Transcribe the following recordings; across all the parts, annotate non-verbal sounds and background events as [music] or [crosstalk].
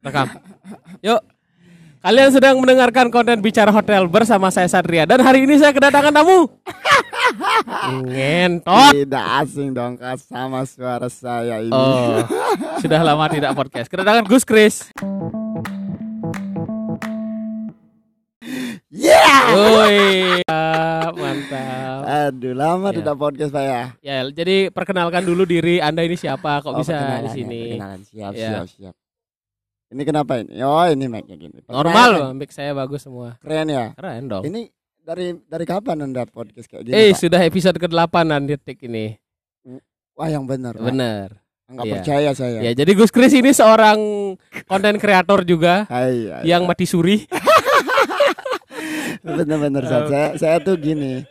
Rekam. Yuk. Kalian sedang mendengarkan konten bicara hotel bersama saya Satria dan hari ini saya kedatangan tamu. Ngentot. Tidak asing dong sama suara saya ini. Oh, sudah lama tidak podcast. Kedatangan Gus Kris. Yeah! Woi, mantap. Aduh, lama Ya. tidak podcast Pak ya. Ya, jadi perkenalkan dulu diri Anda ini siapa? Kok Oh, bisa di ya, sini? perkenalan. Siap, Ya. siap, siap. Ini kenapa ini? Oh, ini mic-nya gini. Normal loh, mic saya bagus semua. Keren ya. Keren dong. Ini dari dari kapan Anda podcast kayak gini, Eh, Pak? sudah episode ke-8 detik ini. Wah, yang benar. Pak. Bener. Enggak Iya. percaya saya. Ya, jadi Gus Kris ini seorang konten kreator juga Hai, hai. yang mati suri. [laughs] benar-benar saya saya tuh gini.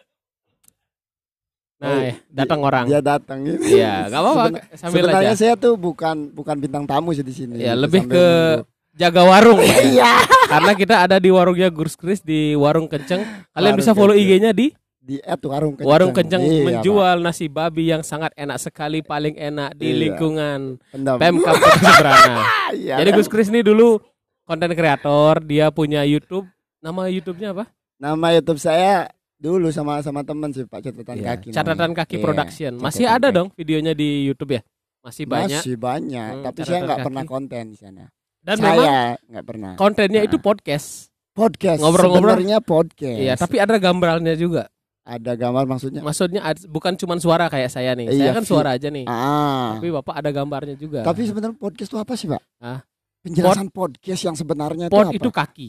Nah, Oh, ya, datang orang. Dia datang gitu. Iya, [laughs] nggak apa-apa. Seben- Sambil Sebenarnya aja. saya tuh bukan bukan bintang tamu sih di sini. Ya, Gitu, lebih sambil ke nunggu. jaga warung. ya. [laughs] Iya. Karena kita ada di warungnya Gus Kris di Warung Kenceng. Kalian Warung bisa follow Kenceng. IG-nya di Di at warung kenceng. Warung Kenceng Iya, Pak. menjual nasi babi yang sangat enak sekali, paling enak di Iya. lingkungan [laughs] Kota Seberana. Iya. Jadi Gus Kris ini dulu konten kreator, dia punya YouTube. Nama YouTube-nya apa? Nama YouTube saya dulu sama sama teman sih Pak catatan Iya, kaki. Catatan namanya. Kaki Iya, Production. Masih Catatan ada Kaki. dong videonya di YouTube ya? Masih banyak. Masih banyak, Hmm, tapi saya nggak pernah konten di sana. Dan memang saya nggak pernah. kontennya itu Nah. podcast. Podcast. Ngobrol-ngobrol. Sebenarnya podcast. Iya, tapi ada gambarnya juga. ada gambar maksudnya. Maksudnya bukan cuma suara kayak saya nih. saya Iya, kan vi- suara aja nih. Ah. Tapi Bapak ada gambarnya juga. Tapi sebenarnya podcast itu apa sih, Pak? Ah. Penjelasan podcast yang sebenarnya itu pod apa? itu kaki,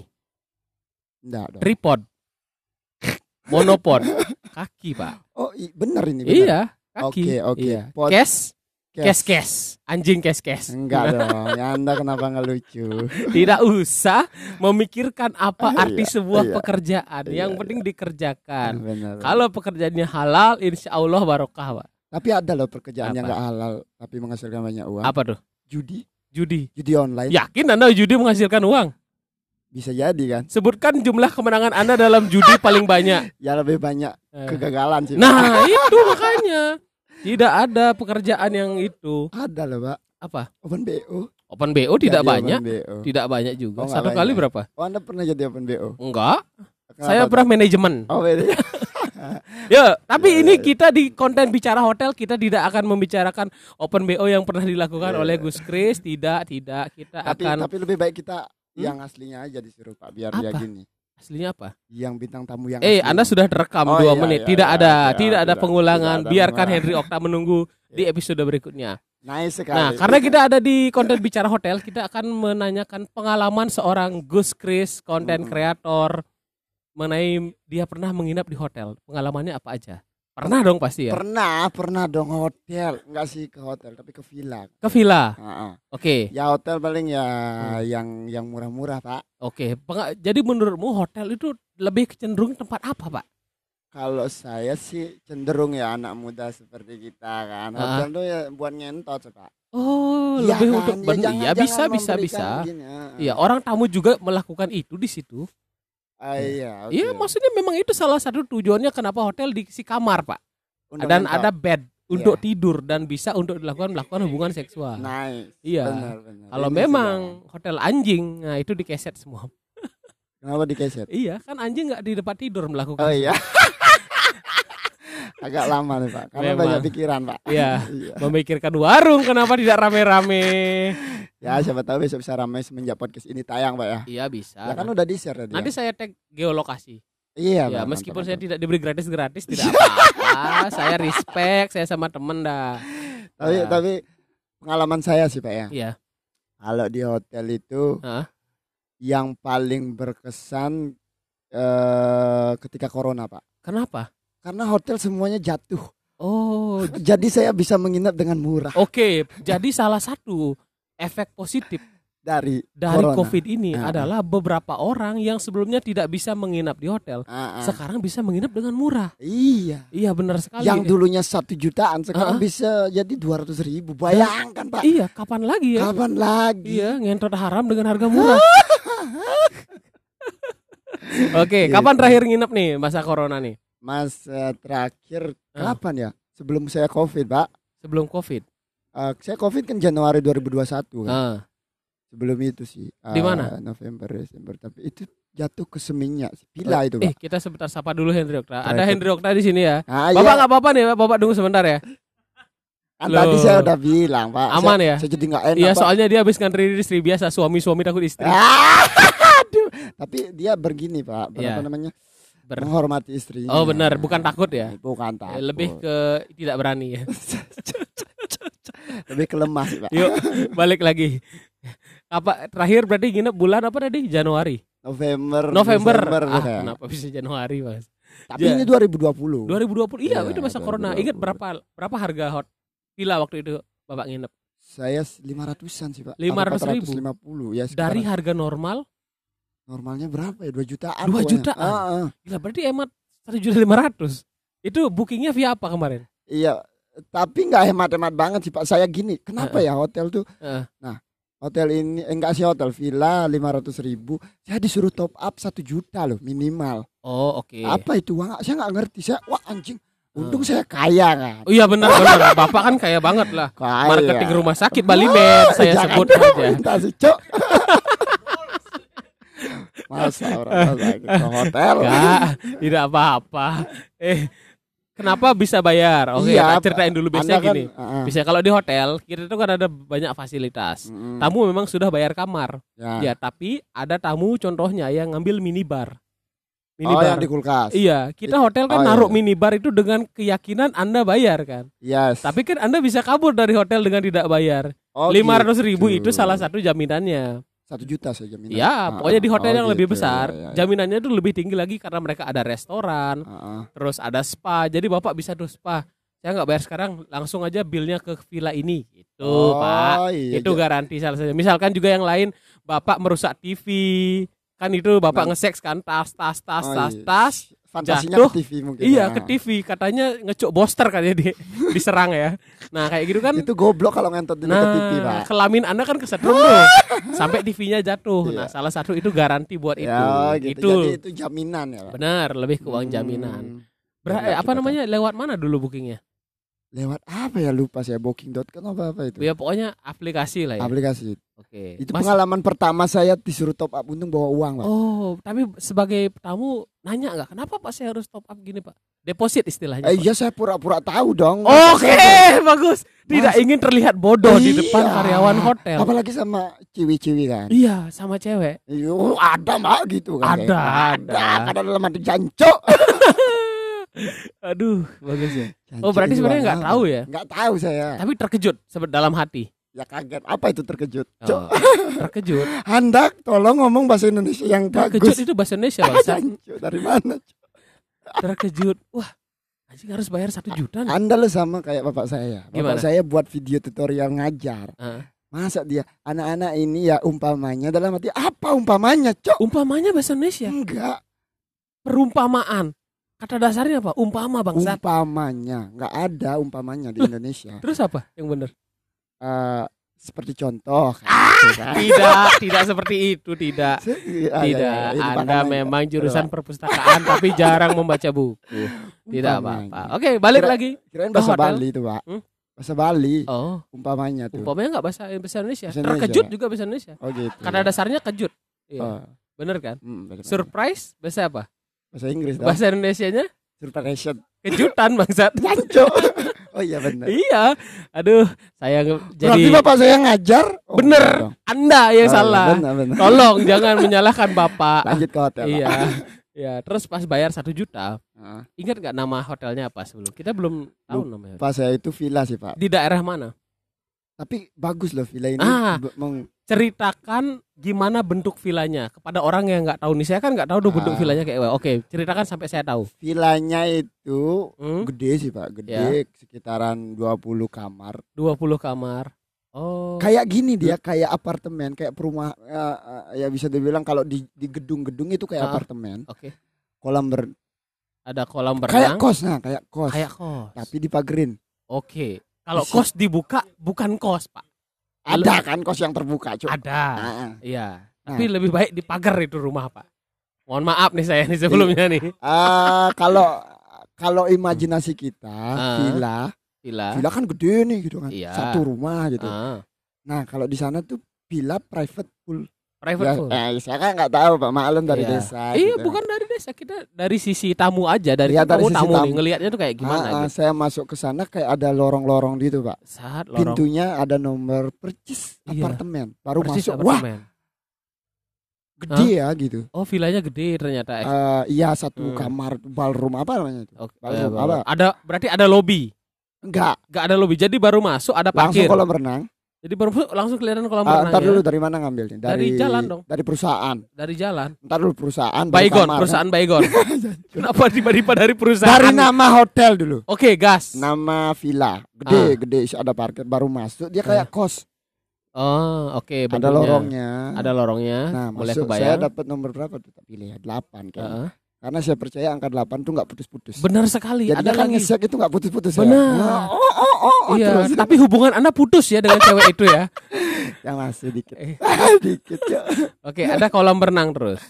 Enggak dong. tripod, monopod, [laughs] kaki Pak. Oh, i- bener ini. bener. Iya, kaki. Oke, oke. Iya. Pod- Kes, kes, anjing kes, kes. Enggak [laughs] dong. Ya Anda kenapa nggak lucu? Tidak usah memikirkan apa Ah, arti iya, sebuah iya. pekerjaan. Iya, Yang iya. penting dikerjakan. Benar. Kalau pekerjaannya halal, insya Allah barokah Pak. Tapi ada loh pekerjaan yang Apa? nggak halal tapi menghasilkan banyak uang. Apa tuh? Judi, Judi. judi online. Yakin Anda judi menghasilkan uang? Bisa jadi kan? Sebutkan jumlah kemenangan Anda dalam judi [laughs] paling banyak. Ya lebih banyak Eh. kegagalan sih. Pak. Nah, [laughs] itu makanya. Tidak ada pekerjaan yang itu. Ada loh, Pak. Apa? Open BO. Open BO tidak Jadi banyak. Open BO. Tidak banyak juga. Oh, Satu kali banyak. berapa? Oh, Anda pernah jadi open BO? Enggak. Kenapa Saya pernah manajemen. Oh. [laughs] Ya, tapi Ya, ini ya, kita di konten bicara hotel kita tidak akan membicarakan open BO yang pernah dilakukan Ya, oleh ya. Gus Kris. Tidak, tidak. Kita tapi akan tapi lebih baik kita Hmm? yang aslinya aja disuruh Pak biar dia Apa? gini. aslinya apa? Yang bintang tamu yang Eh. Anda sudah terekam Oh, dua iya, menit. iya, tidak iya, ada, iya, tidak ada tidak, pengulangan. tidak ada Biarkan pengulangan. Henry Okta menunggu [laughs] di episode berikutnya. Nice sekali. Nah, karena kita ada di konten bicara hotel, kita akan menanyakan pengalaman seorang Gus Kris, konten Mm-mm. kreator mengenai dia pernah menginap di hotel. Pengalamannya apa aja? Pernah dong pasti ya. pernah pernah dong hotel, enggak sih ke hotel tapi ke villa. Ke villa. Oke, Ya hotel paling ya Hmm. yang yang murah-murah, Pak. oke. Penga- Jadi menurutmu hotel itu lebih cenderung tempat apa, Pak? Kalau saya sih cenderung ya anak muda seperti kita kan. Hotel tuh ya buat ngentot, Pak. Oh, Iya lebih kan? untuk Ya jangan- ya bisa jangan bisa bisa. Iya, orang tamu juga melakukan itu di situ. Ah, iya, oke. Iya, maksudnya memang itu salah satu tujuannya kenapa hotel dikasih kamar, Pak. Untuk dan ngentot. ada bed untuk Iya. tidur dan bisa untuk dilakukan melakukan hubungan seksual. nice. Iya. Benar, benar. Kalau memang sudah. hotel anjing, nah itu dikeset semua. kenapa dikeset? Iya, kan anjing nggak di tempat tidur melakukan. Oh iya. [laughs] Agak lama nih Pak, karena Memang. banyak pikiran Pak. Iya. [laughs] Iya. Memikirkan warung, kenapa tidak rame-rame? [laughs] Ya siapa tahu besok bisa ramai semenjak podcast ini tayang Pak ya. Iya bisa. Ya kan udah di share tadi. Nanti ya? saya tag geolokasi. Iya. Ya, meskipun mantap, saya tidak diberi gratis-gratis tidak [laughs] apa-apa. saya respect, saya sama temen dah. Tapi Ya. tapi pengalaman saya sih Pak ya. Iya. Kalau di hotel itu Hah? yang paling berkesan eh ketika corona Pak. Kenapa? Karena hotel semuanya jatuh. Oh, [laughs] Jadi saya bisa menginap dengan murah oke. Jadi salah satu efek positif dari dari Corona. COVID ini ah. adalah beberapa orang yang sebelumnya tidak bisa menginap di hotel, ah. sekarang bisa menginap dengan murah. Iya. Iya benar sekali. Yang dulunya satu jutaan sekarang ah. bisa jadi dua ratus ribu. Bayangkan Pak. Iya, kapan lagi ya? Kapan lagi? Iya, ngentot haram dengan harga murah. [laughs] Oke, Gitu. kapan terakhir nginep nih masa corona nih? Masa terakhir Ah. kapan ya? Sebelum saya Covid, Pak. Sebelum Covid. Eh, saya Covid kan Januari 2021 kan. Ah, sebelum itu sih. Di eh, mana? November, Desember. Tapi itu jatuh ke Seminyak, Villa itu, Eh, Pak. kita sebentar sapa dulu Hendri Okta. Ada. Hendri Okta di sini ya. Ah, Bapak iya. nggak apa-apa nih, Pak. Bapak tunggu sebentar ya. Kan tadi saya udah bilang, Pak. Aman saya, ya? Saya jadi nggak enak, Iya, soalnya dia habis ngantri istri biasa, suami-suami takut istri. Ah, [laughs] aduh. Tapi dia begini, Pak. Berapa Iya. namanya? Ber- Menghormati istrinya. Oh, benar, bukan takut ya. Bukan Eh, takut. Lebih ke tidak berani ya. lebih ke lemah sih, Pak. Yuk, balik lagi. Apa terakhir berarti nginep bulan apa tadi? Januari. November, November. Desember, ah, ya. kenapa bisa Januari, Mas? Tapi Ya. ini 2020. 2020. Iya, Iya, itu masa corona. 2020. Ingat berapa berapa harga hot villa waktu itu Bapak nginep? Saya 500-an sih, Pak. 500.000? 450 ya. Dari sekitar- harga normal, normalnya berapa ya? 2 jutaan. 2 pokoknya. jutaan? Ah, ah. gila berarti hemat 1.500. Itu bookingnya via apa kemarin? Iya, tapi nggak hemat-hemat banget sih Pak. Saya gini, kenapa ya hotel tuh? Heeh. Nah, hotel ini eh, enggak sih hotel villa 500 ribu. Saya disuruh top up 1 juta loh minimal. Oh, oke. Apa itu uang? Saya nggak ngerti. Saya wah anjing. Untung saya kaya kan. Oh iya benar benar. Bapak kan kaya banget lah. Kaya. Marketing rumah sakit Bali Med [laughs] saya sebut [laughs] dong, [laughs] saja. minta sih, Cok. Masa [laughs] orang sakit ke hotel? Enggak, tidak apa-apa. Eh, kenapa bisa bayar? Oke, Iya, ceritain dulu biasanya kan, gini. ah. Bisa kalau di hotel, kita itu kan ada banyak fasilitas. Mm-mm. Tamu memang sudah bayar kamar. Ya. Ya, tapi ada tamu contohnya yang ngambil minibar. Oh, Minibar. yang di kulkas. Iya, kita hotel kan Oh, iya. naruh minibar itu dengan keyakinan Anda bayar kan. Yes. Tapi kan Anda bisa kabur dari hotel dengan tidak bayar. Oh, Lima ratus ribu gitu. itu salah satu jaminannya. Satu juta saya jamin. Ya, pokoknya di hotel yang lebih besar, Ya, jaminannya itu lebih tinggi lagi karena mereka ada restoran, terus ada spa. Jadi bapak bisa tuh spa. Saya nggak bayar sekarang, langsung aja bilnya ke villa ini. Gitu, Oh, pak. Iya, itu garansi salah satu. Misalkan juga yang lain, bapak merusak TV, kan itu bapak Nah. nge-sex kan tas, tas, tas, Oh, tas, iya. tas. Fantasinya jatuh. ke TV mungkin. Iya ya. ke TV, katanya ngecuk boster kan ya di, [laughs] diserang ya. Nah kayak gitu kan. Itu goblok kalau ngentot di dekat TV, Pak. Nah, kelamin anda kan kesetrum tuh, sampai TV-nya jatuh. Iya. Nah, salah satu itu garansi buat itu. Ya, gitu. Itu Jadi itu jaminan ya, Pak. benar, lebih ke uang Hmm. jaminan. Ber- Benar, eh, apa namanya? Lewat mana dulu bookingnya? Lewat apa ya lupa saya booking.com apa apa itu. Ya pokoknya aplikasi lah ya. Aplikasi. Oke. Itu Mas- pengalaman pertama saya disuruh top up untung bawa uang, Pak. Oh, tapi sebagai tamu nanya nggak kenapa Pak saya harus top up gini Pak? Deposit istilahnya. Eh, iya saya pura-pura tahu dong. Oke, bagus. Tidak Mas- ingin terlihat bodoh di depan Iya. karyawan hotel. Apalagi sama ciwi-ciwi kan. Iya, sama cewek. Yo, ada mbak gitu kan. Ada, kayak, ada. Ada dalam hati jancok. Aduh, bagus ya. Oh, berarti sebenarnya nggak tahu ya? Nggak tahu saya. Tapi terkejut sebet dalam hati. Ya kaget. Apa itu terkejut? Cok. Oh, terkejut. [laughs] Hendak tolong ngomong bahasa Indonesia yang Terkejut bagus. itu bahasa Indonesia, [laughs] jancok dari mana? Terkejut. Wah, anjing harus bayar satu juta nih. Anda lo sama kayak bapak saya. Bapak Gimana? saya buat video tutorial ngajar. Ah. Masa dia anak-anak ini ya umpamanya dalam arti apa umpamanya, Cok? Umpamanya bahasa Indonesia. Enggak, Perumpamaan. Kata dasarnya apa? Umpama, Bangsat. umpamanya. Enggak ada umpamanya di Indonesia. Terus apa yang benar? Eh, seperti contoh gitu kan. [laughs] Tidak, tidak seperti itu, tidak. [laughs] Iya, iya, Tidak, ini Anda memang jurusan perpustakaan tapi [laughs] jarang membaca buku. Tidak apa-apa. Oke, balik Kira- lagi. Kirain bahasa hotel. Bali itu, Pak. Hmm? Bahasa Bali Oh, umpamanya tuh. umpamanya nggak bahasa bahasa Indonesia. Bahasa Indonesia. Terkejut juga bahasa Indonesia. Oh gitu. Kata dasarnya kejut. Iya. Oh, Bener kan? hmm, bahasa- Surprise bahasa apa? Bahasa Inggris dong. Bahasa Indonesianya Surprise. kejutan bangsat. [laughs] Janco. oh iya benar. iya. Aduh, saya nge- Berarti jadi bapak saya ngajar? Oh, Bener. dong. Anda yang Oh, iya, salah. benar, benar. Tolong [laughs] jangan menyalahkan Bapak. Lanjut ke hotel. Iya. Ya, terus pas bayar satu juta, Ah, ingat nggak nama hotelnya apa sebelum? Kita belum tahu namanya. Pak saya itu villa sih, Pak. Di daerah mana? Tapi bagus loh villa ini. Ah. meng- Ceritakan gimana bentuk villanya kepada orang yang nggak tahu nih. Saya kan nggak tahu tuh bentuk Ah. villanya kayak apa. Oke, ceritakan sampai saya tahu. villanya itu Hmm? gede sih, Pak. Gede sekitaran 20 kamar. 20 kamar. Oh. Kayak gini dia, kayak apartemen, kayak perumahan ya, ya bisa dibilang kalau di di gedung-gedung itu kayak Ah. apartemen. Oke. Kolam ber Ada kolam kayak berenang. kos nah, kayak kos. Kayak kos. Tapi dipagerin. Oke. Kalau kos dibuka bukan kos, Pak. Ada kan kos yang terbuka, Cuk. Ada. Ah, ah. Iya. Nah. Tapi lebih baik dipagar itu rumah, Pak. Mohon maaf nih saya nih sebelumnya nih. Ah, kalau kalau imajinasi kita Ah. villa, Villa. villa kan gede nih gitu kan. Iya. Satu rumah gitu. Ah, Nah, kalau di sana tuh villa private pool. Private Ya, pool. eh, saya kan nggak tahu Pak maklum dari Iya. desa. Iya, gitu. bukan dari desa kita dari sisi tamu aja, dari Iya, dari kamu sisi tamu, nih tamu. ngelihatnya tuh kayak gimana Ah, ah, gitu. saya masuk ke sana kayak ada lorong-lorong gitu Pak. Saat lorong Pintunya ada nomor percis Iya. apartemen. Baru persis masuk, wah apartemen. gede ya gitu. Oh, villanya gede ternyata. eh. Eh, iya satu Hmm. kamar ballroom apa namanya itu? Oke, Ballroom eh, apa? Ada berarti ada lobby. Enggak, Enggak ada lobby. Jadi baru masuk ada langsung parkir. kolam renang. Jadi baru langsung kelihatan kolam Ah, renang. ntar ya. dulu dari mana ngambilnya? Dari jalan dong. Dari perusahaan. Dari jalan. Ntar dulu perusahaan. Baygon, perusahaan Baygon. [laughs] Kenapa tiba-tiba dari perusahaan? Dari nama hotel dulu. Oke, gas. Nama villa. Gede, Ah. gede ada parkir baru masuk. Dia kayak kos. Oh, oke. Ada bentuknya. lorongnya. Ada lorongnya. Nah, mulai masuk saya kebayang. dapat nomor berapa tuh? Pilih ya, 8 kan. Heeh. Karena saya percaya angka 8 tuh nggak putus-putus. Benar sekali. Jadi ada kan lagi. itu nggak putus-putus ya. Benar. Nah, oh, oh, oh, oh, Iya, terus. tapi hubungan Anda putus ya dengan cewek itu ya. [laughs] yang masih dikit. Eh. [laughs] dikit ya. Oke, ada kolam renang terus.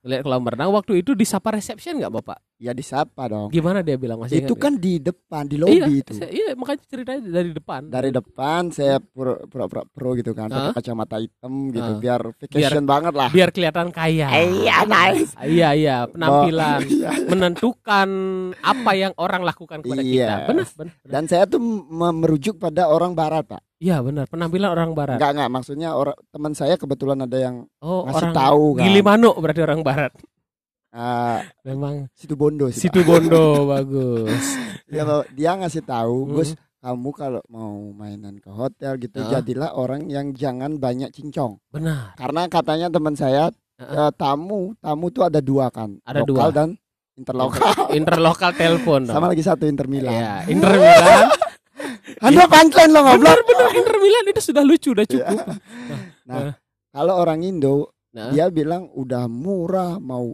Lihat kolam renang waktu itu disapa reception nggak Bapak? Ya disapa dong. Gimana dia bilang masih itu kan di depan, di nggak? iya, lobi itu. saya- iya, makanya ceritanya dari depan. Dari depan saya pura- pura-pura pro gitu kan, pakai Ah. kacamata hitam gitu, Ah. biar vacation banget lah. biar kelihatan kaya. Iya, nice. Iya, iya, penampilan [laughs] Iya. menentukan apa yang orang lakukan kepada kita. Iya. Benar, benar. benar. Dan saya tuh me- merujuk pada orang barat, Pak. Iya, benar. Penampilan orang barat. Enggak enggak, maksudnya orang teman saya kebetulan ada yang Oh, ngasih orang tahu kan. Gilimanuk berarti orang barat. Ah, Memang situ Bondo sih. situ Bondo [laughs] bagus. Dia, dia ngasih tahu, Hmm. Gus, kamu kalau mau mainan ke hotel gitu, Ah. jadilah orang yang jangan banyak cincong. Benar. Karena katanya teman saya eh, tamu, tamu tuh ada dua kan, Ada lokal dua. dan interlokal. Interlokal telepon. Sama lagi satu Inter Milan. Iya, Inter Milan. [laughs] Anda punchline lo ngobrol. benar benar Inter Milan itu sudah lucu, udah cukup. Nah, kalau orang Indo Nah, dia bilang udah murah mau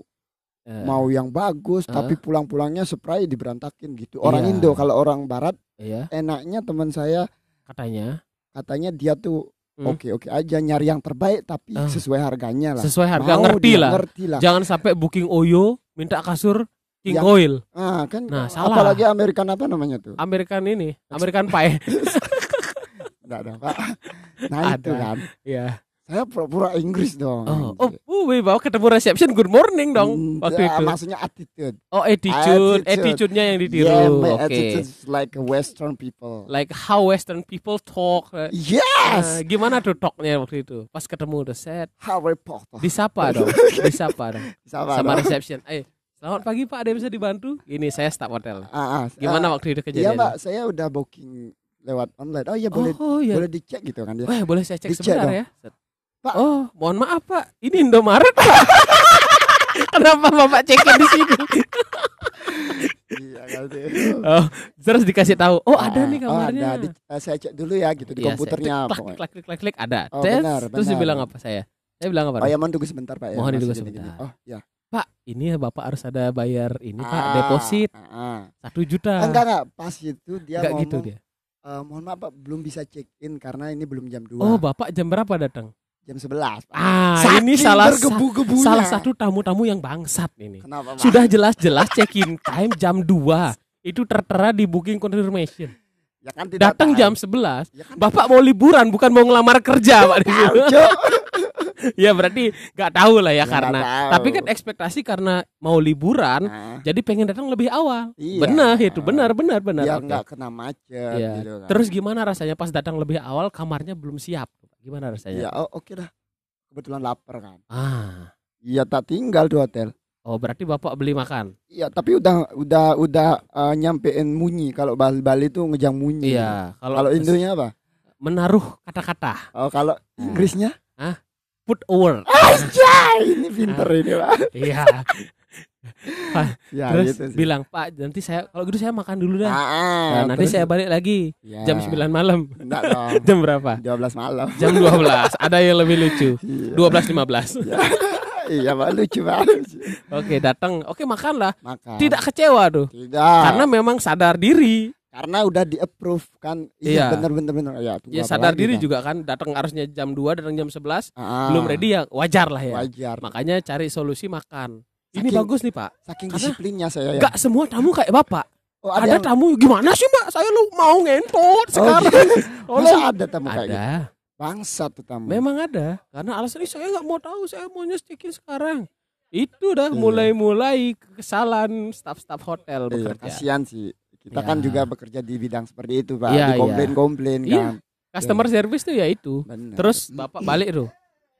eh, mau yang bagus Ah. tapi pulang-pulangnya spray diberantakin gitu. Orang Iya. Indo kalau orang barat iya, enaknya teman saya katanya katanya dia tuh Hmm. oke-oke aja nyari yang terbaik tapi Ah. sesuai harganya lah. sesuai harga Mau ngerti lah. Ngerti lah. Jangan sampai booking Oyo minta kasur King Yang- Oil. Ah, kan Nah, salah. apalagi American apa namanya tuh? American ini, [laughs] American Pie. Enggak ada, Pak. Nah, itu Ada. kan. Iya. Saya pura-pura Inggris dong. Oh, oh, uh, bawa ketemu reception good morning dong Hmm, waktu ya, itu. Maksudnya attitude. Oh, attitude, Attitude. attitude-nya yang Yeah, ditiru. my Oke. attitude is like Western people. Like how Western people talk. Eh, Yes, gimana tuh talknya waktu itu? Pas ketemu udah set, Harry Potter. [laughs] disapa dong, disapa dong. Sama, Sama dong. reception. Eh, selamat pagi Pak, ada yang bisa dibantu? Ini saya staff hotel. Ah, ah, Gimana ah, waktu itu Iya kejadiannya? mbak, saya udah booking lewat online. Oh iya boleh Oh, iya. boleh dicek gitu kan dia. Wah, boleh saya cek Dicek sebentar dong. ya? Pak. Oh, mohon maaf Pak. Ini Indomaret Pak. [laughs] Kenapa Bapak cekin di sini? Iya kan sih. Oh, terus dikasih tahu. Oh, ada Ah, nih oh, kamarnya. ada. Di- eh, saya cek dulu ya gitu di Iya, komputernya. saya klik, klik, klik, klik, klik, ada. Oh, Tes, benar, terus benar. bilang apa saya? Saya bilang apa? Oh ya mohon tunggu sebentar pak ya. Mohon Masih ditunggu gini-gini. sebentar. Oh ya. Pak, ini ya Bapak harus ada bayar ini Pak, Ah, deposit ah, ah. satu juta. Enggak enggak pas itu dia Enggak ngomong. gitu dia. "Eh, mohon maaf pak belum bisa check in karena ini belum jam 2 Oh, Bapak jam berapa datang? Jam 11 Pak. Ah, Saking ini salah sa- bergebu-gebunya. salah satu tamu-tamu yang bangsat ini. Kenapa pak? Sudah jelas-jelas check-in time jam 2. Itu tertera di booking confirmation. Ya kan tidak Datang tahu. jam 11. Ya kan Bapak mau liburan bukan mau ngelamar kerja, Pak. tahu. [laughs] ya berarti nggak tahu lah ya, Ya, karena. Tapi kan ekspektasi karena mau liburan, Nah, jadi pengen datang lebih awal. Iya. Benar itu, benar benar benar. Oke. nggak kena macet Iya. gitu kan. Terus gimana rasanya pas datang lebih awal kamarnya belum siap? Gimana rasanya? ya oh, oke dah. Kebetulan lapar kan. Ah. Iya tak tinggal di hotel. Oh, berarti Bapak beli makan. Iya, tapi udah udah udah eh, nyampein munyi. Kalau Bali Bali tuh ngejang munyi. Iya, kalau Kalau Indonya apa? menaruh kata-kata. Oh, kalau. Inggrisnya? Put a word. [laughs] Anjay, ini pinter ini, Pak. Iya. [laughs] Ya, Terus gitu sih. bilang, "Pak, nanti saya kalau gitu saya makan dulu dah." Ah, Nah, nanti saya balik lagi Ya. jam 9 malam. Enggak dong. [laughs] Jam berapa? 12 malam. Jam 12. Ada yang lebih lucu. Iya. 12.15. Iya, Pak, lucu banget. Oke, datang. Oke, makanlah. Makan. Tidak kecewa tuh. Tidak. Karena memang sadar diri. Karena udah di approve kan. Iya. Iya, bener bener bener. Ya, tunggu Ya apa sadar diri Pak? juga kan datang harusnya jam 2 datang jam 11 Ah, belum ready ya wajar lah ya. Wajar. Makanya cari solusi makan. Ini Saking- bagus nih, Pak. Saking Karena- disiplinnya saya ya. Enggak semua tamu kayak Bapak. Oh, Ada, yang- tamu gimana sih, Mbak? Saya lu mau ngentot Oh, sekarang. [laughs] gitu. Tolong. Masa ada tamu kayak gitu? Ada. bangsat tuh tamu. Memang ada karena alasan "Ih, saya nggak mau tahu, saya maunya check-in sekarang. Itu dah Iya. mulai-mulai kesalahan staf-staf hotel Iya, bekerja. kasihan sih. Kita Ya. kan juga bekerja di bidang seperti itu, Pak. Iya, di komplain-komplain Iya. kan. Customer service tuh ya itu. Bener. Terus bapak balik tuh.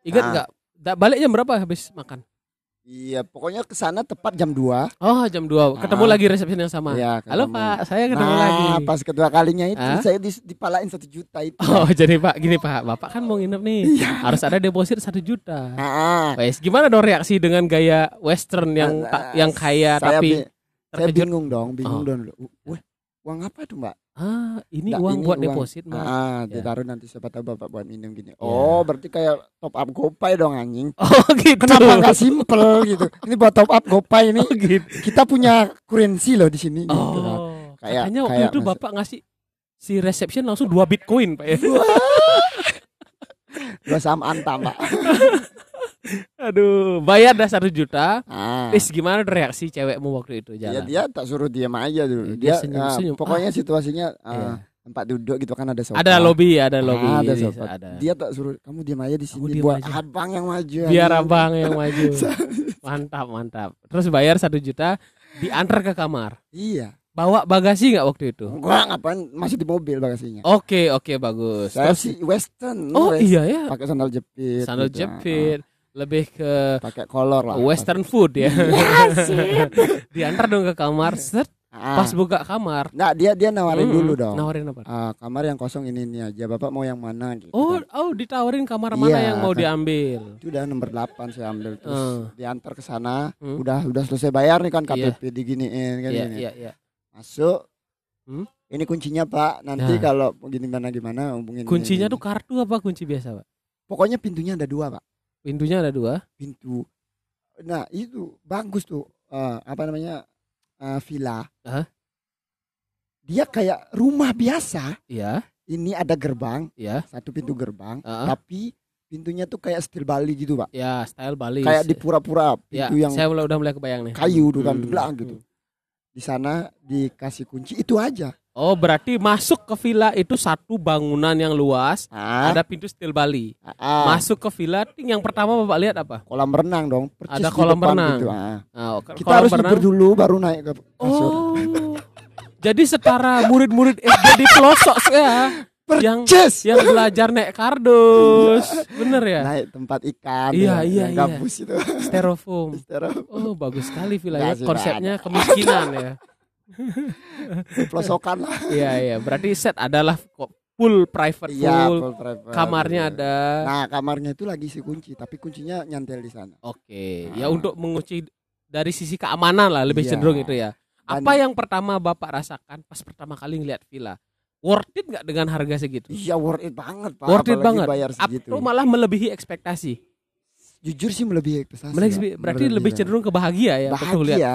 Ingat Ah. nggak? Da- balik jam berapa habis makan? Iya, pokoknya ke sana tepat jam 2. Oh jam 2 Ketemu Ah. lagi resepsi yang sama. Iya, Halo. Pak, saya ketemu nah, lagi. pas kedua kalinya itu Ah? saya dipalain satu juta itu. Oh [laughs] jadi Pak gini Pak, Bapak kan mau nginep nih, harus ada deposit satu juta. Ah, Wes gimana dong reaksi dengan gaya western yang Ah, yang kaya saya tapi saya terkejut? bingung dong, bingung Oh. dong. Wah, uang apa itu, Mbak? Ah ini Nggak, uang ini buat uang. deposit Mas. Ah, Ya. ditaruh nanti siapa tahu Bapak buat minum gini. Oh, berarti kayak top up GoPay dong anjing. [laughs] Oh gitu. Kenapa nggak simple gitu? Ini buat top up GoPay ini [laughs] Oh gitu. kita punya currency loh di sini gitu. Oh, Kayak- katanya waktu kayak itu Bapak ngasih si reception langsung dua bitcoin Pak ya. [laughs] Dua saham antam, Pak. Aduh, bayar dah satu juta. Ah. Is gimana reaksi cewekmu waktu itu Ya jalan? dia tak suruh diam aja dulu. Dia Dia, senyum-senyum. ah, pokoknya situasinya ah, Iya. tempat duduk gitu kan ada sofa. Ada lobby, ada lobby. Ah, ada sofa. ada. Dia tak suruh kamu diam aja di sini buat aja. abang yang maju. Biar anjing. abang yang maju. [laughs] Mantap, mantap. Terus bayar satu juta, diantar ke kamar. Iya. Bawa bagasi nggak waktu itu? Gua ngapain masih di mobil bagasinya. Oke, oke, bagus. Saya Terus- sih western. oh west- iya ya, Pakai sandal jepit. sandal gitu. jepit, lebih ke pakai kolor lah. western food ya. Iya, [laughs] diantar dong ke kamar. Set, Ah. pas buka kamar. Nah, dia dia nawarin Mm-mm. dulu dong. Nawarin apa? Ah, kamar yang kosong ini ini aja. Bapak mau yang mana gitu. Oh, kan. oh ditawarin kamar mana Iya, yang mau kan. diambil. itu udah nomor 8 saya ambil terus Eh. diantar ke sana. Hmm. Udah udah selesai bayar nih kan Iya. KTP diginiin kan Iya, gini. iya, iya. Masuk. Hmm? Ini kuncinya Pak. Nanti Nah. kalau gimana gimana hubungin. Kuncinya ini. tuh kartu apa kunci biasa, Pak? pokoknya pintunya ada dua Pak. Pintunya ada dua. Pintu. Nah itu bagus tuh. Eh, apa namanya eh, villa. Hah? Dia kayak rumah biasa. Iya, Ini ada gerbang, iya. satu pintu gerbang, Heeh. tapi pintunya tuh kayak style Bali gitu Pak. Ya, style Bali. Kayak di pura-pura ya, pintu yang saya mulai udah mulai kebayang nih. kayu tuh kan Hmm. belang gitu. Di sana dikasih kunci itu aja. Oh, berarti masuk ke villa itu satu bangunan yang luas, Ah, ada pintu style Bali. ah, Masuk ke villa, ting, yang pertama Bapak lihat apa? kolam renang dong. percis Ada kolam renang. gitu, ah. Nah, Kita kolam harus renang. dulu baru naik ke kasur. Oh. [laughs] Jadi setara murid-murid SD di pelosok ya, yang Percis. yang belajar naik kardus. Bener ya? Naik tempat ikan. Iya, ya, iya, yang iya. gabus itu. Styrofoam. [laughs] Stereo. Oh, bagus sekali. Nggak sih, Konsepnya kemiskinan ya. [laughs] Pelosokan lah. Iya, iya. Berarti set adalah full private Iya, full. full private. Kamarnya ada. Nah, kamarnya itu lagi si kunci, tapi kuncinya nyantel di sana. Oke, Nah. ya untuk mengunci dari sisi keamanan lah lebih Iya. cenderung itu ya. Dan- Apa yang pertama Bapak rasakan pas pertama kali ngeliat villa? Worth it nggak dengan harga segitu? Iya, worth it banget, Pak. Worth it Apalagi banget. bayar segitu. Atau malah melebihi ekspektasi? Jujur sih melebihi ekspektasi. Melebihi- Pak. berarti Melebihi lebih cenderung ke bahagia ya. Betul lihat. bahagia.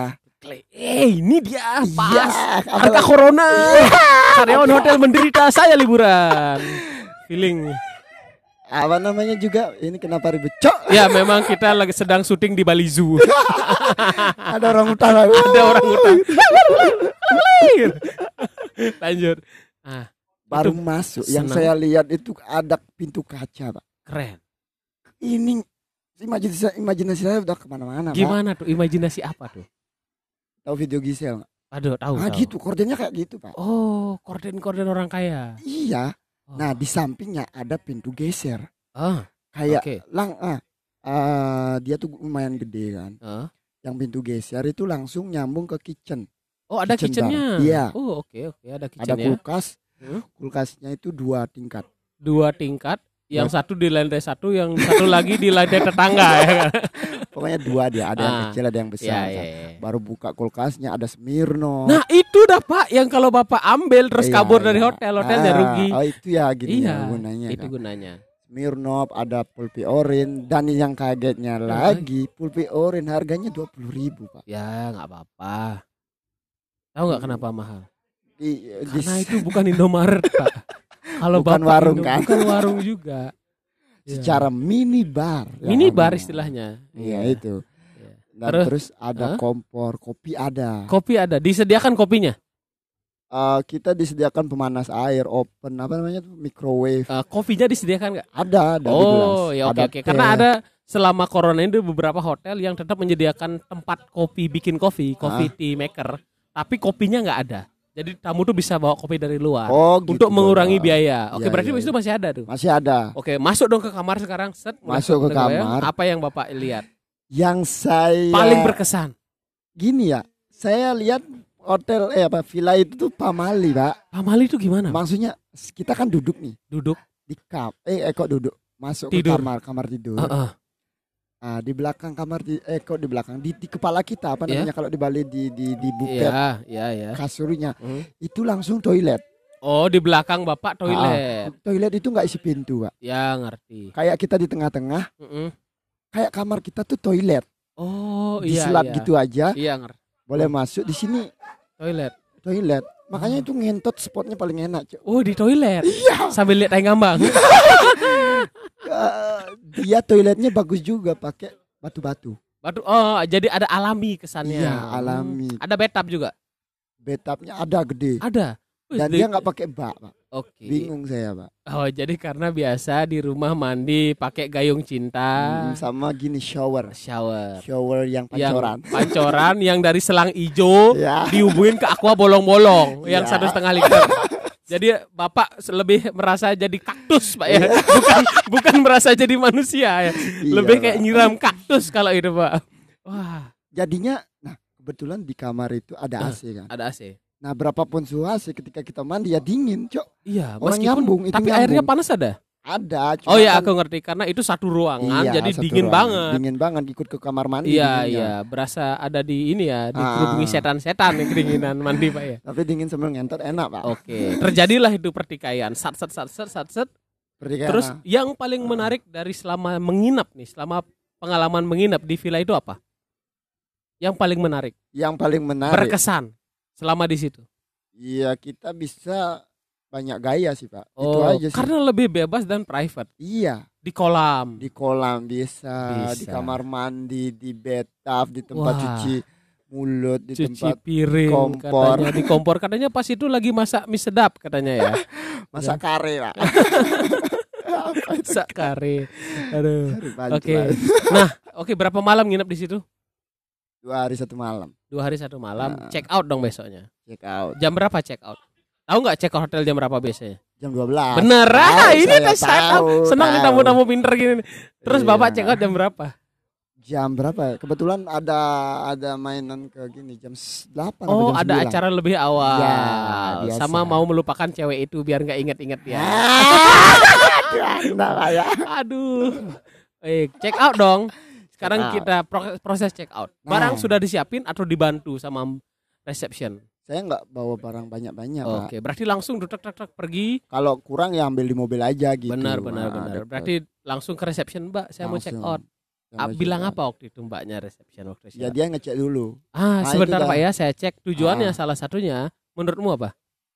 Eh, ini dia pas. Iya, Angka apalagi- corona. Karyawan hotel menderita, saya liburan. Feeling. apa namanya juga ini kenapa ribet cok Ya memang kita lagi sedang syuting di Bali Zoo. [laughs] ada orang utang Ada orang utang. Lanjut. Ah, baru Itu masuk yang senang. saya lihat itu ada pintu kaca pak keren. ini imajinasi imajinasi saya udah ke mana-mana pak Gimana tuh imajinasi apa tuh? Tahu video Gisel nggak Aduh, tahu. ah tahu. gitu kordennya kayak gitu pak Oh, korden-korden orang kaya. iya Oh. nah di sampingnya ada pintu geser Ah, kayak oke. lang ah ah, dia tuh lumayan gede kan Ah. yang pintu geser itu langsung nyambung ke kitchen Oh, ada Kitchen kitchennya. bar. Iya. Oh, oke oke, ada ada kitchennya. kulkas Hmm. kulkasnya itu dua tingkat Dua tingkat. Yang satu di lantai satu, yang satu lagi di lantai tetangga ya kan? [laughs] pokoknya dua dia ada yang Ah. kecil ada yang besar kan. iya, iya. baru buka kulkasnya ada Smirnoff Nah itu dah pak yang kalau bapak ambil terus Iya, kabur dari iya. hotel hotelnya Ah, rugi. Oh itu ya gini iya, ya gunanya. itu kan. gunanya. Smirnoff ada pulpi orin dan yang kagetnya lagi pulpi orin harganya dua puluh ribu pak. Ya nggak apa-apa. Tahu nggak kenapa mahal? Di, di- Karena itu bukan Indomaret pak. [laughs] Kalau Bukan bapak warung, Indo- kan? Bukan warung juga. Iya. secara mini bar. Ya mini bar ampun. istilahnya. Iya itu. Iya. Dan Terus- terus, ada Hah? kompor kopi ada. Kopi ada, disediakan kopinya. eh, kita disediakan pemanas air, open apa namanya tuh microwave. Eh, kopinya disediakan nggak? Ada, ada di Oh gelas. ya oke oke. teh. Karena ada selama corona ini beberapa hotel yang tetap menyediakan tempat kopi bikin kopi, coffee tea maker, tapi kopinya nggak ada. Jadi tamu tuh bisa bawa kopi dari luar Oh, gitu untuk mengurangi Bang. biaya. Oke Iya, berarti iya, itu masih ada tuh. Masih ada. Oke masuk dong ke kamar sekarang. Set Masuk ke kebayang. kamar. Apa yang bapak lihat? Yang saya Paling berkesan. gini ya, saya lihat hotel eh apa villa itu tuh pamali, Pak. Pamali itu gimana? Maksudnya kita kan duduk nih Duduk. di kap, eh, eh kok duduk masuk Tidur. ke kamar kamar tidur. Heeh. Ah, di belakang kamar di eh kok di belakang di, di kepala kita apa Iya. namanya kalau di Bali di di di buket Iya iya iya. kasurnya Hmm. itu langsung toilet. Oh di belakang bapak toilet. Toilet itu nggak isi pintu, Pak. Ya ngerti. Kayak kita di tengah-tengah, Mm-mm. kayak kamar kita tuh toilet. Oh iya Diselat iya. gitu aja, Iya ngerti. boleh masuk di sini Toilet. toilet. Makanya itu ngentot spotnya paling enak, Cuk. Oh di toilet. Iya. Sambil lihat tayang ngambang. [laughs] Dia toiletnya bagus juga pakai batu-batu. Batu. Oh jadi ada alami kesannya. Iya, Hmm. alami. Ada bathtub juga. Bathtubnya ada gede. Ada. Wih, Dan di- dia nggak pakai bak, Pak. Oke. Bingung saya, Pak. Oh jadi karena biasa di rumah mandi pakai gayung cinta, Hmm, sama gini shower. shower. Shower yang Yang pancoran. pancoran yang dari selang ijo Ya. dihubungin ke aqua bolong-bolong [laughs] yang Ya. satu setengah liter. Jadi bapak lebih merasa jadi kaktus pak ya, Iya. [laughs] bukan bukan merasa jadi manusia ya, lebih Iya, kayak Pak. nyiram kaktus kalau itu pak. Wah Jadinya nah kebetulan di kamar itu ada. AC kan. ada AC. Nah, berapapun suhu ketika kita mandi ya dingin, Cok. Iya, Orang meskipun nyambung, itu tapi nyambung. airnya panas ada. Ada. cuma Oh ya kan- aku ngerti karena itu satu ruangan Iya, jadi satu dingin ruangan. banget. Dingin banget ikut ke kamar mandi. Iya dinginnya. iya, berasa ada di ini ya, Ah. dikerubungi setan-setan yang kedinginan mandi pak ya. Tapi dingin sambil ngentot enak, Pak. Oke, terjadilah itu pertikaian, sat sat sat sat sat sat. Pertikaian, Terus nah. yang paling menarik dari selama menginap nih, selama pengalaman menginap di villa itu apa? Yang paling menarik, yang paling menarik. berkesan selama di situ. Iya, kita bisa banyak gaya sih, Pak. itu Oh, aja sih. karena lebih bebas dan private Iya, di kolam. di kolam bisa, di Bisa. kamar mandi, di bathtub, di tempat Wah. cuci mulut, di cuci tempat piring kompor. katanya di kompor katanya pas itu lagi masak mie sedap katanya ya [laughs] masak kare, Pak. Itu? [laughs] masak kare aduh oke Pak. nah oke berapa malam nginep di situ Dua hari satu malam. dua hari satu malam Nah. check out dong besoknya Check out. jam berapa check out tahu nggak check out hotel jam berapa biasanya Jam 12. bener ah ini tes saya tahu. tahu, senang nih tamu-tamu pinter gini nih. terus Iya. bapak check out jam berapa Jam berapa? Kebetulan ada ada mainan ke gini jam 8 oh ada acara lebih awal Ya, biasa. sama mau melupakan cewek itu biar nggak inget-inget ya [laughs] lah ya. Aduh. Eh, check out dong. Sekarang Check out. kita pro- proses check out. Barang Nah. sudah disiapin atau dibantu sama reception? Saya nggak bawa barang banyak-banyak. Oke, berarti langsung tek tek tek pergi. Kalau kurang ya ambil di mobil aja gitu. benar benar Nah, benar. deket. Berarti langsung ke reception, Mbak. Saya mau check Langsung. out. Ah, bilang out. apa waktu itu Mbaknya reception waktu itu? Ya dia ngecek dulu. ah, Nah, sebentar. Pak ya, saya cek tujuannya Ah. salah satunya. Menurutmu apa?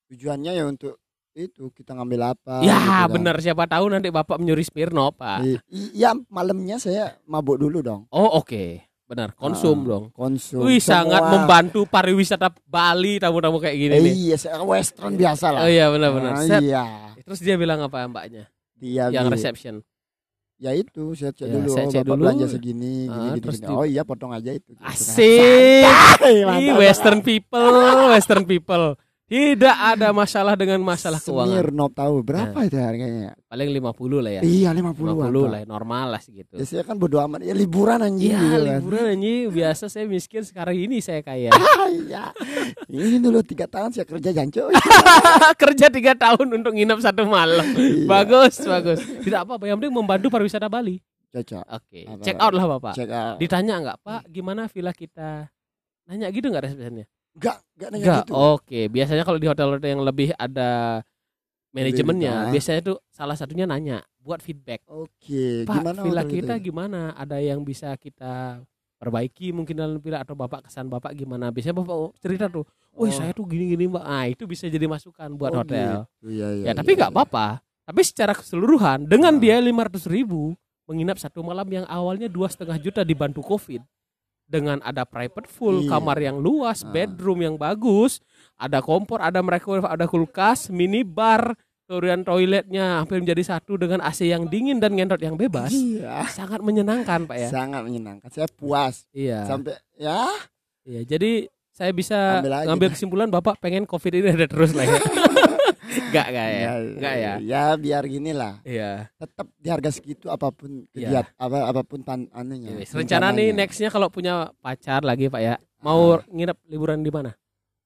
Tujuannya ya untuk itu kita ngambil apa. ya, gitu kan. benar siapa tahu nanti Bapak menyuri Smirnoff, Pak. I- Iya, malamnya saya mabuk dulu dong. Oh, oke. Benar, konsum Ah, dong. Konsum. Wih, sangat membantu pariwisata Bali tamu-tamu kayak gini Eh, nih. iya, saya western biasa lah. Oh iya benar-benar. Nah, Set. iya. Terus dia bilang apa mbaknya? Dia yang reception. Ya itu saya cek Ya, dulu. saya cek dulu. belanja segini, gini, Ah, gini, terus gini. Oh iya, potong aja itu. Gitu kan. Asik. Ih. Western people, Western people. Tidak ada masalah dengan masalah keuangan. Smirnoff tahu berapa itu harganya? Paling 50 lah ya. Iya, 50 50 lah, normal lah segitu. Ya saya kan bodo amat. Ya liburan anjing Iya, gitu kan. liburan anjing. Biasa saya miskin, sekarang ini saya kaya. [laughs] Ah, iya. Ini dulu tiga tahun saya kerja jancu. [laughs] Kerja tiga tahun untuk nginep satu malam. [laughs] Iya. Bagus, bagus. Tidak apa-apa, yang penting membantu pariwisata Bali. Cocok. Oke, Apa- check out lah Bapak. Cek out. Ditanya nggak, Pak, gimana villa kita? Nanya gitu nggak resepsinya? Enggak, enggak nanya Enggak. gitu. Oke, biasanya kalau di hotel-hotel yang lebih ada manajemennya, biasanya tuh salah satunya nanya buat feedback. Oke, Pak, gimana villa kita itu? gimana? Ada yang bisa kita perbaiki mungkin dalam villa atau Bapak kesan Bapak gimana? Biasanya Bapak cerita tuh, "Wih, Oh. saya tuh gini-gini, Mbak." Ah, itu bisa jadi masukan buat Oh, hotel. gitu. Iya, iya, Ya, tapi iya, nggak iya. apa-apa. Tapi secara keseluruhan dengan Ah. biaya 500 ribu menginap satu malam yang awalnya dua setengah juta dibantu covid dengan ada private full, Iya. kamar yang luas, Ah. bedroom yang bagus, ada kompor, ada microwave, ada kulkas, minibar, kemudian toiletnya hampir menjadi satu dengan AC yang dingin dan ngentot yang bebas. Iya. Sangat menyenangkan, Pak ya. Sangat menyenangkan. Saya puas. Iya. Sampai ya Iya, jadi saya bisa ngambil kesimpulan Bapak pengen Covid ini ada terus lah ya. [laughs] Enggak enggak ya. Enggak ya. Ya biar gini lah. Iya. Tetap di harga segitu apa pun Iya. kegiat apa apa pun tan anunya. Yes, Rencana nih nextnya kalau punya pacar lagi Pak ya, mau Ah. nginep liburan di mana?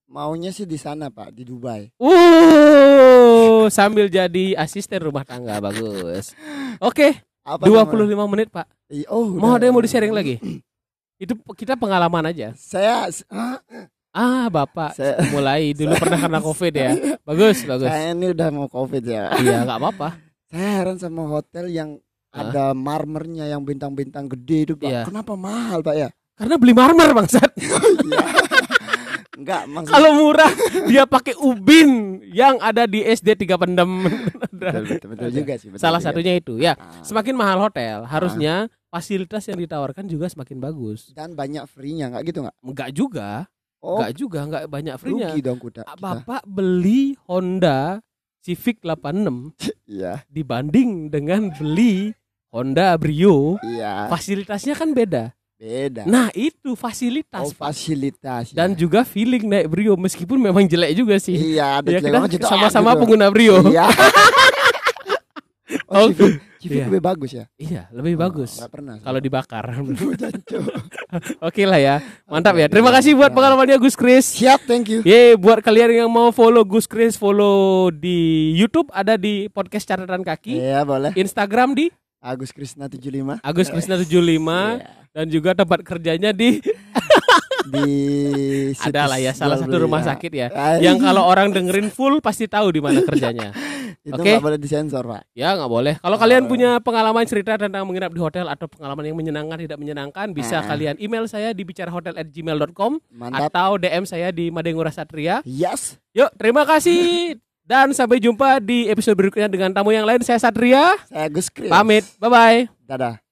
Maunya sih di sana Pak, di Dubai. Uh, sambil jadi asisten rumah tangga [laughs] bagus. Oke, Apa 25 namanya? menit Pak. Oh, Mau ada yang mau di sharing lagi? [clears throat] Itu kita pengalaman aja. Saya ah, Ah, Bapak Saya- mulai dulu pernah kena Covid ya. Bagus, bagus. saya ini udah mau Covid ya. Iya, nggak apa-apa. Saya heran sama hotel yang Ah. ada marmernya yang bintang-bintang gede itu Pak. Iya. Kenapa mahal Pak ya? Karena beli marmer bangsat. [laughs] Iya. Enggak, maksud Kalau murah dia pakai ubin yang ada di SD tiga pendem. [laughs] betul, betul, betul juga sih. betul Salah juga. satunya itu ya. Ah. Semakin mahal hotel, harusnya fasilitas yang ditawarkan juga semakin bagus. dan banyak free-nya enggak gitu enggak? Enggak juga, Oh, enggak juga, enggak banyak free-nya. rugi dong kuda. Ah, kita. Bapak beli Honda Civic 86 [laughs] Iya, dibanding dengan beli Honda Brio, iya. fasilitasnya kan beda. Beda. Nah, itu oh, fasilitas Pak. fasilitas. ya. dan juga feeling naik Brio meskipun memang jelek juga sih. iya, ada Ya jelek kita gitu, sama-sama gitu. pengguna Brio. Iya. [laughs] Oh, oh, Iya. lebih bagus ya? Iya, lebih bagus Enggak pernah. kalau dibakar. [laughs] Oke lah ya. Mantap ya. Terima kasih buat ya. pengalamannya Gus Kris. Siap, thank you. Ye, buat kalian yang mau follow Gus Kris, follow di YouTube ada di podcast catatan kaki, Iya, boleh. Instagram di Agus Krisna 75 Agus Krisna 75 Iya. dan juga tempat kerjanya di [laughs] di [laughs] ada lah ya salah satu rumah ya. sakit ya. Yang kalau orang dengerin full pasti tahu di mana kerjanya. [laughs] itu Oke. nggak boleh disensor, Pak. Ya nggak boleh. Kalau kalian punya pengalaman cerita tentang menginap di hotel atau pengalaman yang menyenangkan tidak menyenangkan, bisa Ah. kalian email saya di bicarahotel@gmail.com Mantap. atau DM saya di Madengura Satria. Yes. Yuk, terima kasih dan sampai jumpa di episode berikutnya dengan tamu yang lain. Saya Satria, Saya Gus Kris. pamit. Bye bye. Dadah.